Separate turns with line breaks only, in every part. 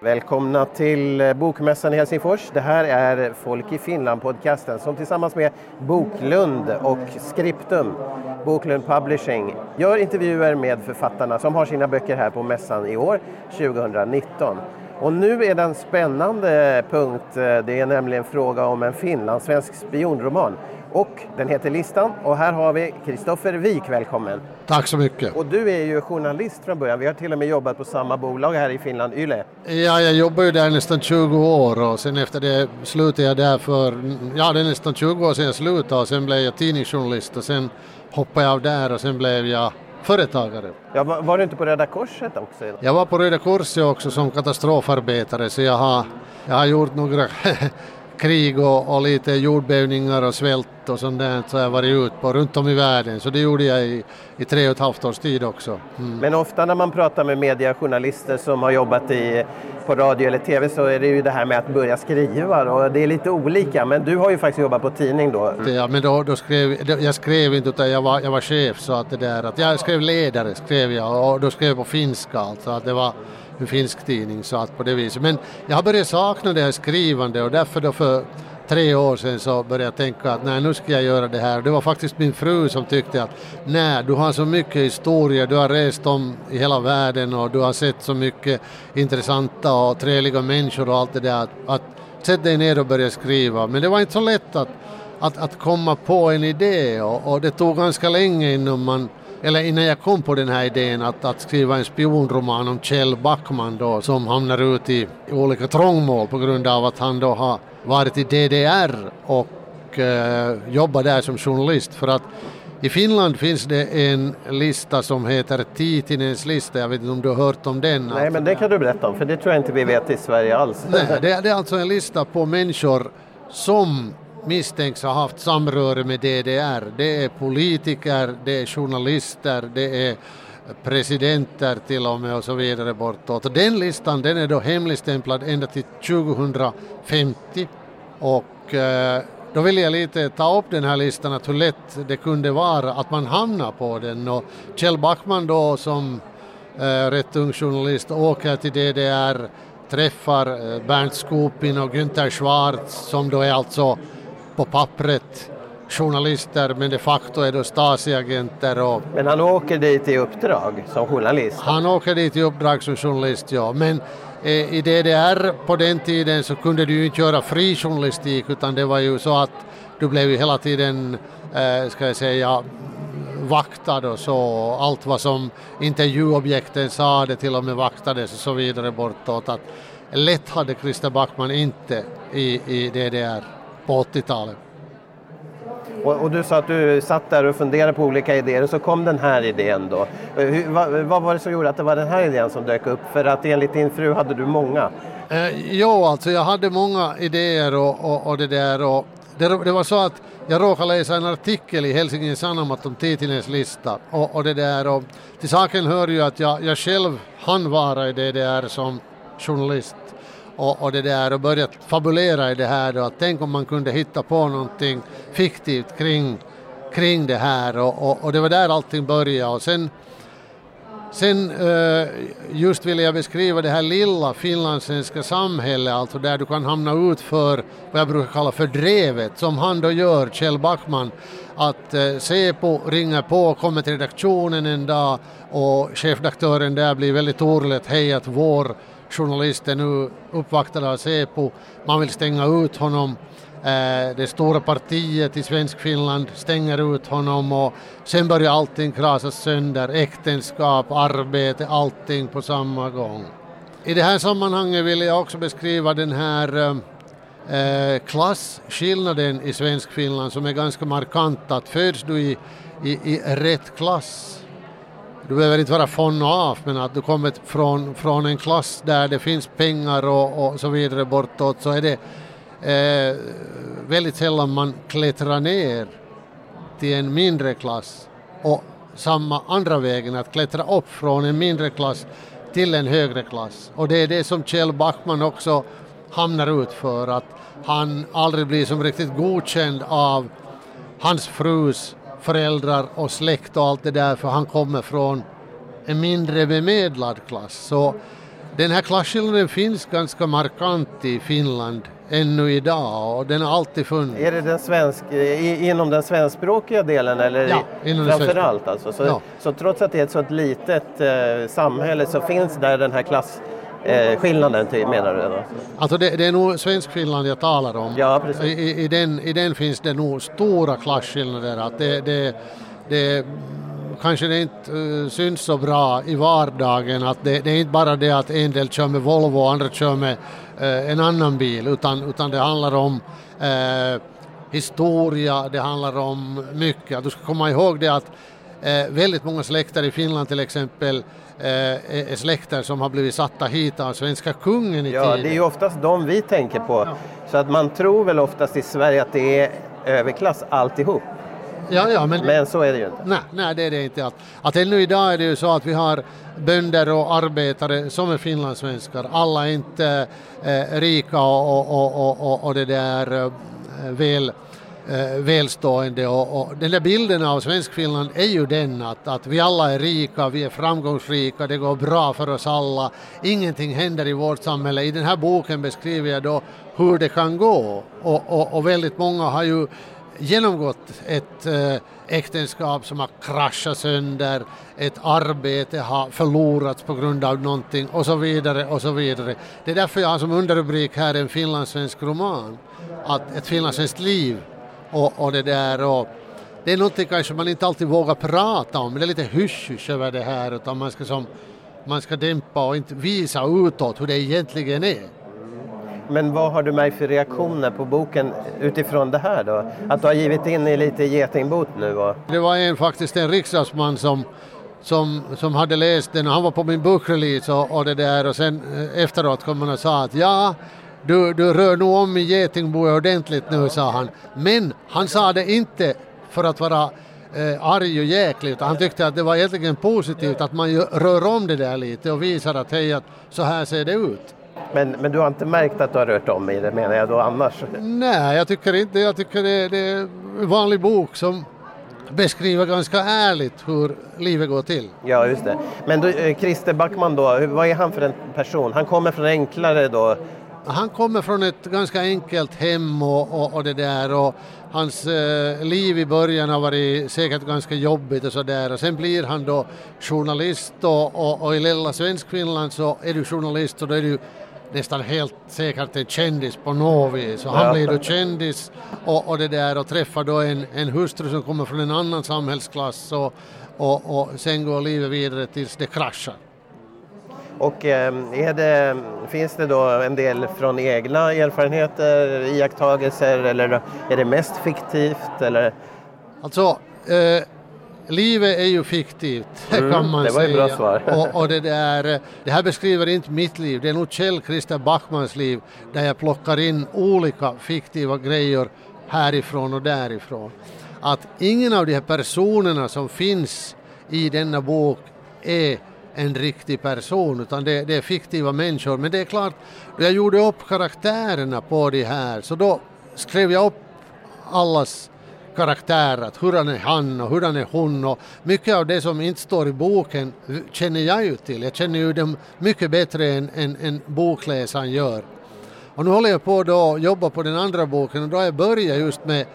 Välkomna till Bokmässan i Helsingfors. Det här är Folk i Finland-podcasten som tillsammans med Boklund och Skriptum, Boklund Publishing, gör intervjuer med författarna som har sina böcker här på mässan i år, 2019. Och nu är det en spännande punkt. Det är nämligen fråga om en finlandssvensk spionroman. Och den heter Listan och här har vi Kristoffer Wik, välkommen.
Tack så mycket.
Och du är ju journalist från början. Vi har till och med jobbat på samma bolag här i Finland, Yle.
Ja, jag jobbar ju där nästan 20 år och sen efter det slutade jag där för, ja det är nästan 20 år sedan jag slutade och sen blev jag tidningsjournalist och sen hoppade jag av där och sen blev jag företagare.
Ja, var, du inte på Röda Korset också?
Jag var på Röda Korset också som katastrofarbetare så jag har, jag har gjort några krig och, och, lite jordbävningar och svält och sånt där så jag varit ut på runt om i världen. Så det gjorde jag i, i tre och ett halvt års tid också.
Mm. Men ofta när man pratar med mediejournalister som har jobbat i, på radio eller tv så är det ju det här med att börja skriva och det är lite olika. Men du har ju faktiskt jobbat på tidning då.
Ja, men då, då skrev jag skrev inte utan jag var, jag var chef så att det där att jag skrev ledare skrev jag och då skrev jag på finska alltså att det var en finsk tidning så att på det viset. Men jag har börjat sakna det här skrivande och därför då för tre år sedan så började jag tänka att nej nu ska jag göra det här. Det var faktiskt min fru som tyckte att nej du har så mycket historia, du har rest om i hela världen och du har sett så mycket intressanta och trevliga människor och allt det där. Att, att sätt dig ner och börja skriva. Men det var inte så lätt att, att, att komma på en idé och, och det tog ganska länge innan man eller innan jag kom på den här idén att, att skriva en spionroman om Kjell Backman då som hamnar ut i, i olika trångmål på grund av att han då har varit i DDR och eh, jobbat där som journalist för att i Finland finns det en lista som heter Titinens lista, jag vet inte om du har hört om den?
Nej, men det kan du berätta om, för det tror jag inte vi vet i Sverige alls.
Nej, det, det är alltså en lista på människor som misstänks ha haft samröre med DDR. Det är politiker, det är journalister, det är presidenter till och med och så vidare bortåt. Den listan den är då hemligstämplad ända till 2050 och eh, då vill jag lite ta upp den här listan, att hur lätt det kunde vara att man hamnar på den. Och Kjell Backman då som eh, rätt ung journalist åker till DDR, träffar eh, Bernt Skopin och Günther Schwarz som då är alltså på pappret journalister men de facto är då Stasi-agenter. Och
men han åker dit i uppdrag som journalist?
Han åker dit i uppdrag som journalist, ja. Men eh, i DDR på den tiden så kunde du ju inte göra fri journalistik utan det var ju så att du blev ju hela tiden, eh, ska jag säga, vaktad och så. Allt vad som intervjuobjekten sa det till och med vaktades och så vidare bortåt. Att lätt hade Christer Backman inte i, i DDR på 80-talet.
Och, och, du sa att du satt där och funderade på olika idéer och så kom den här idén då. Hur, vad, vad, var det som gjorde att det var den här idén som dök upp? För att enligt din fru hade du många.
Eh, jo, alltså jag hade många idéer och, och, och det där och det, det, var så att jag råkade läsa en artikel i Helsingin Sanomat om Titinens lista och, och det där och till saken hör ju att jag, jag själv hann vara i DDR som journalist och, och det där och börjat fabulera i det här då, att tänk om man kunde hitta på någonting fiktivt kring, kring det här. Och, och, och det var där allting började. Och sen Sen eh, just ville jag beskriva det här lilla finlandssvenska samhället, alltså där du kan hamna ut för vad jag brukar kalla för drevet, som han då gör, Kjell Backman, att eh, uh, Säpo ringer på, kommer till redaktionen en dag och chefredaktören där blir väldigt orolig, hej att vår Journalisten är nu uppvaktad av Säpo. Man vill stänga ut honom. Eh, det stora partiet i Svenskfinland stänger ut honom och sen börjar allting krasas sönder. Äktenskap, arbete, allting på samma gång. I det här sammanhanget vill jag också beskriva den här eh, eh klasskillnaden i Svenskfinland som är ganska markant. Att föds du i, i, i rätt klass du behöver inte vara von och av, men att du kommer från, från en klass där det finns pengar och, och så vidare bortåt så är det eh, väldigt sällan man klättrar ner till en mindre klass och samma andra vägen att klättra upp från en mindre klass till en högre klass. Och det är det som Kjell Backman också hamnar ut för att han aldrig blir som riktigt godkänd av hans frus föräldrar och släkt och allt det där för han kommer från en mindre bemedlad klass. Så den här klasskillnaden finns ganska markant i Finland ännu idag och den har alltid funnits.
Är det den svensk, i, inom den svenskspråkiga delen eller
Ja, inom den
framför
svenska-
allt alltså? Så,
Ja.
så trots att det är ett så litet eh, samhälle så finns där den här klasskillnaden eh, skillnaden till, menar du? Då?
Alltså det, det är nog Svenskfinland jag talar om.
Ja, precis.
I, i, den, I den finns det nog stora klasskillnader. Att det, det, det, kanske det inte uh, syns så bra i vardagen att det, det är inte bara det att en del kör med Volvo och andra kör med eh, en annan bil utan, utan det handlar om eh, historia, det handlar om mycket. Du ska komma ihåg det att väldigt många släkter i Finland till exempel eh, är släkter som har blivit satta hit av svenska kungen i
Ja,
tiden.
det är ju oftast de vi tänker på. Så att man tror väl oftast i Sverige att det är överklass alltihop.
Ja, ja, men,
Men så är det ju inte.
nej, nej, det är det inte. Att, att ännu idag är det ju så att vi har bönder och arbetare som är finlandssvenskar. Alla är inte eh, rika och, och, och, och, och, och det där eh, väl, eh, välstående. Och, och den där bilden av Svenskfinland är ju den att, att vi alla är rika, vi är framgångsrika, det går bra för oss alla. Ingenting händer i vårt samhälle. I den här boken beskriver jag då hur det kan gå. Och, och, och väldigt många har ju genomgått ett eh, äktenskap som har kraschat sönder, ett arbete har förlorats på grund av någonting och så vidare och så vidare. Det är därför jag har som underrubrik här en finlandssvensk roman, att ett finlandssvenskt liv och, och det där och det är någonting kanske man inte alltid vågar prata om, det är lite hysch-hysch över det här utan man ska som man ska dämpa och inte visa utåt hur det egentligen är.
Men vad har du märkt för reaktioner på boken utifrån det här då? Att du har givit in i lite getingbot nu? Och...
Det var en, faktiskt en riksdagsman som, som, som hade läst den och han var på min bokrelease och, och det där och sen eh, efteråt kom han och sa att ja, du, du rör nog om i getingboet ordentligt nu, sa han. Men han sa det inte för att vara eh, arg och jäklig utan han tyckte att det var egentligen positivt att man rör om det där lite och visar att hej, att så här ser det ut.
Men, men du har inte märkt att du har rört om i det menar jag då annars?
Nej, jag tycker inte. Jag tycker det, det är en vanlig bok som beskriver ganska ärligt hur livet går till.
Ja, just det. Men du, eh, Christer Backman då, vad är han för en person? Han kommer från enklare då?
Han kommer från ett ganska enkelt hem och, och, och det där och hans eh, liv i början har varit säkert ganska jobbigt och så där och sen blir han då journalist och, och, och i lilla Svenskfinland så är du journalist och då är du nästan helt säkert en kändis på något vis. Och han
Ja.
blir då kändis och, och det där och träffar då en, en hustru som kommer från en annan samhällsklass och, och, och sen går livet vidare tills det kraschar.
Och eh, är det, finns det då en del från egna erfarenheter, iakttagelser eller är det mest fiktivt? Eller?
Alltså, eh, livet är ju fiktivt
Mm,
kan man
det var
säga.
bra svar.
Och, och det, där, det här beskriver inte mitt liv, det är nog Kjell Christer Backmans liv där jag plockar in olika fiktiva grejer härifrån och därifrån. Att ingen av de här personerna som finns i denna bok är en riktig person utan det, det är fiktiva människor. Men det är klart, då jag gjorde upp karaktärerna på de här så då skrev jag upp allas karaktärer, att hurdan är han och hurdan är hon och mycket av det som inte står i boken känner jag ju till. Jag känner ju dem mycket bättre än, än, än bokläsaren gör. Och nu håller jag på då att jobba på den andra boken och då har jag börjat just med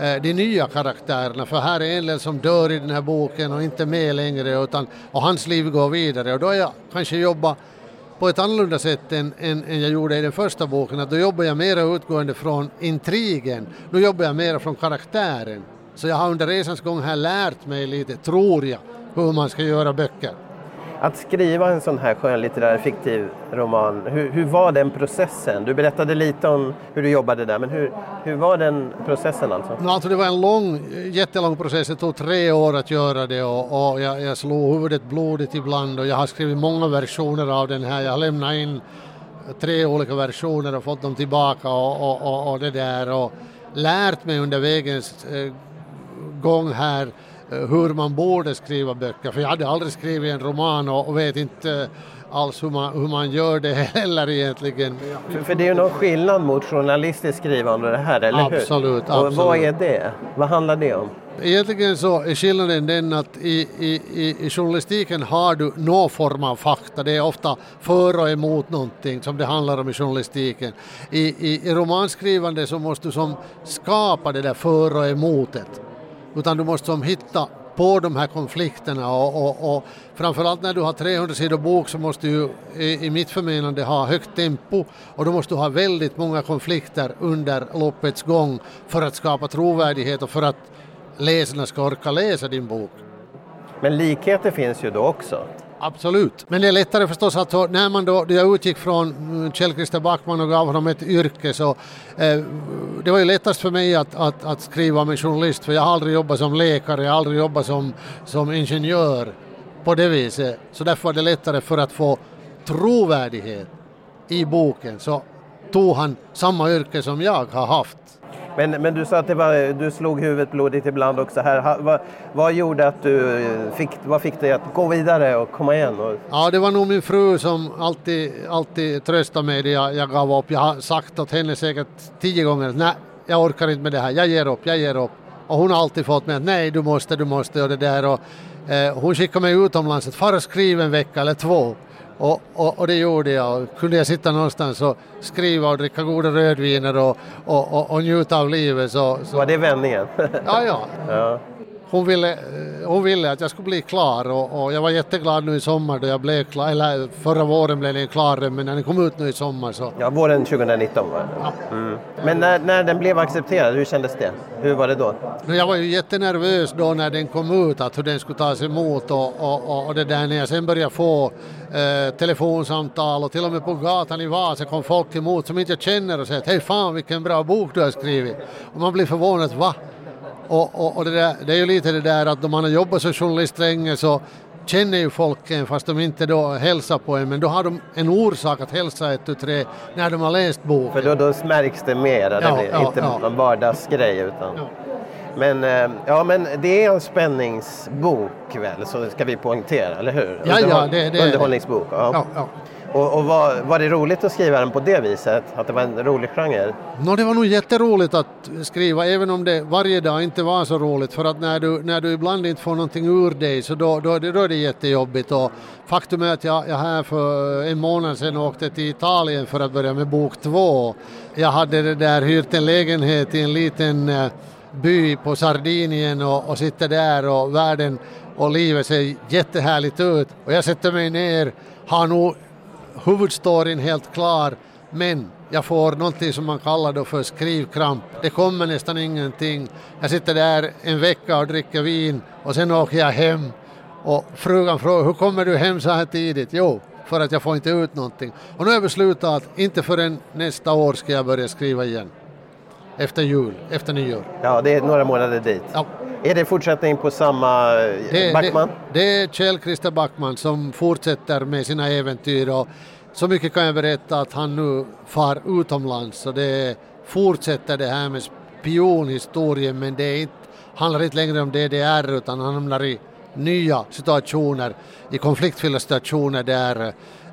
Eh, de nya karaktärerna för här är en del som dör i den här boken och inte med längre utan, och hans liv går vidare och då har jag kanske jobbat på ett annorlunda sätt än, än, än jag gjorde i den första boken. Att då jobbar jag mer utgående från intrigen. Nu jobbar jag mer från karaktären. Så jag har under resans gång här lärt mig lite, tror jag, hur man ska göra böcker.
Att skriva en sån här skönlitterär fiktiv roman, hur, hur var den processen? Du berättade lite om hur du jobbade där, men hur, hur var den processen alltså?
No, alltså det var en lång, jättelång process. Det tog tre år att göra det och, och jag, jag slog huvudet blodigt ibland och jag har skrivit många versioner av den här. Jag har lämnat in tre olika versioner och fått dem tillbaka och, och, och, och det där och lärt mig under vägens eh, gång här hur man borde skriva böcker, för jag hade aldrig skrivit en roman och, vet inte alls hur man, hur man gör det heller egentligen.
För, för det är ju någon skillnad mot journalistiskt skrivande det här, eller hur?
Absolut,
Och vad
absolut.
är det? Vad handlar det om?
Egentligen så är skillnaden den att i, i, i, i journalistiken har du någon form av fakta. Det är ofta för och emot någonting som det handlar om i journalistiken. I, i, i romanskrivande så måste du som skapa det där för och emotet. Utan du måste som hitta på de här konflikterna och, och, och framförallt när du har 300 sidor bok så måste du i, i mitt förmenande ha högt tempo och då måste du ha väldigt många konflikter under loppets gång för att skapa trovärdighet och för att läsarna ska orka läsa din bok.
Men likheter finns ju då också.
Absolut, men det är lättare förstås att när man då, jag utgick från mm, Kjell Christer Backman och gav honom ett yrke så eh, det var ju lättast för mig att, att, att skriva med journalist för jag har aldrig jobbat som läkare, jag har aldrig jobbat som, som ingenjör på det viset. Så därför var det lättare för att få trovärdighet i boken så tog han samma yrke som jag har haft.
Men, men du sa att det var, du slog huvudet blodigt ibland också här. Ha, vad, vad gjorde att du eh, fick, vad fick dig att gå vidare och komma igen? Och,
Ja, det var nog min fru som alltid, alltid tröstade mig när jag, jag gav upp. Jag har sagt åt henne säkert tio gånger nej, jag orkar inte med det här, jag ger upp, jag ger upp. Och hon har alltid fått mig att nej, du måste, du måste och det där. Och, eh, hon skickade mig utomlands att fara en vecka eller två. Och, och, och det gjorde jag. Kunde jag sitta någonstans och skriva och dricka goda rödviner och, och, och, och njuta av livet så, så
var det vändningen?
ja, ja.
ja.
Hon ville, hon ville att jag skulle bli klar och, jag var jätteglad nu i sommar då jag blev klar, eller förra våren blev den klar men när den kom ut nu i sommar så
Ja, våren 2019 var.
Ja.
Mm. Men när, när den blev accepterad, hur kändes det? Hur var det då?
Jag var ju jättenervös då när den kom ut att hur den skulle tas emot och, och, och det där när jag sen började få eh, telefonsamtal och till och med på gatan i Vasa kom folk emot som inte känner och säger hej fan vilken bra bok du har skrivit. Och man blir förvånad, va? Och, och, och det, där, det är ju lite det där att om man har jobbat som journalist länge så känner ju folk en fast de inte då hälsar på en men då har de en orsak att hälsa ett tu tre när de har läst boken.
För då, då märks det mer, det
Ja,
blir
ja,
inte
ja.
en vardagsgrej. Utan...
Ja.
Men, eh, ja, men det är en spänningsbok väl, så ska vi poängtera, eller hur?
Ja, ja,
Underhåll-
det- det.
Underhållningsbok. Ja.
Ja, ja.
Och, och var, var det roligt att skriva den på det viset? Att det var en rolig genre?
Nå, det var nog jätteroligt att skriva, även om det varje dag inte var så roligt. För att när du, när du ibland inte får någonting ur dig så då, då, då är det jättejobbigt. Och faktum är att jag, jag här för en månad sedan åkte till Italien för att börja med bok två. Jag hade det där hyrt en lägenhet i en liten eh, by på Sardinien och, och sitter där och världen och livet ser jättehärligt ut. Och jag sätter mig ner, har nog huvudstoryn helt klar men jag får någonting som man kallar då för skrivkramp. Det kommer nästan ingenting. Jag sitter där en vecka och dricker vin och sen åker jag hem och frugan frågar hur kommer du hem så här tidigt? Jo, för att jag får inte ut någonting. Och nu har jag beslutat att inte förrän nästa år ska jag börja skriva igen. Efter jul, efter nyår.
Ja, det är några månader dit.
Ja.
Är det fortsättning på samma eh,
Det,
Backman?
det, det är Kjell Christer Backman som fortsätter med sina äventyr och så mycket kan jag berätta att han nu far utomlands och det fortsätter det här med spionhistorien men det är inte, handlar inte längre om DDR utan han hamnar i nya situationer, i konfliktfyllda situationer där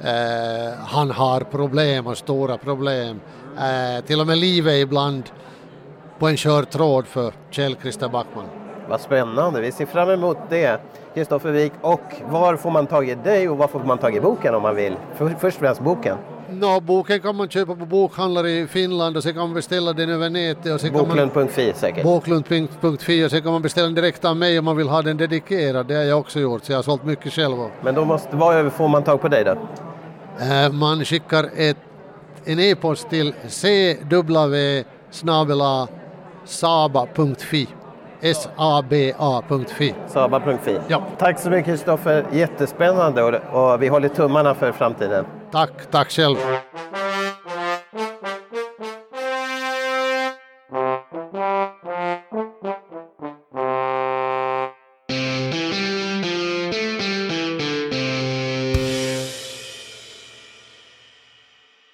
eh, han har problem och stora problem. Eh, till och med livet ibland på en kör tråd för Kjell Christer Backman.
Vad spännande, vi ser fram emot det. Kristoffer Wik, och var får man tag i dig och var får man tag i boken om man vill? För, först och främst boken.
Nå, boken kan man köpa på bokhandlare i Finland och sen kan man beställa den över nätet
Boklund.fi säkert.
Boklund.fi och sen kan man beställa den direkt av mig om man vill ha den dedikerad. Det har jag också gjort så jag har sålt mycket själv.
Men då måste, var får man tag på dig då?
Eh, Man skickar ett, en e-post till cw saba.fi S-A-B-A.fi
Saba.fi.
Ja.
Tack så mycket Kristoffer, jättespännande och, och vi håller tummarna för framtiden.
Tack, tack själv.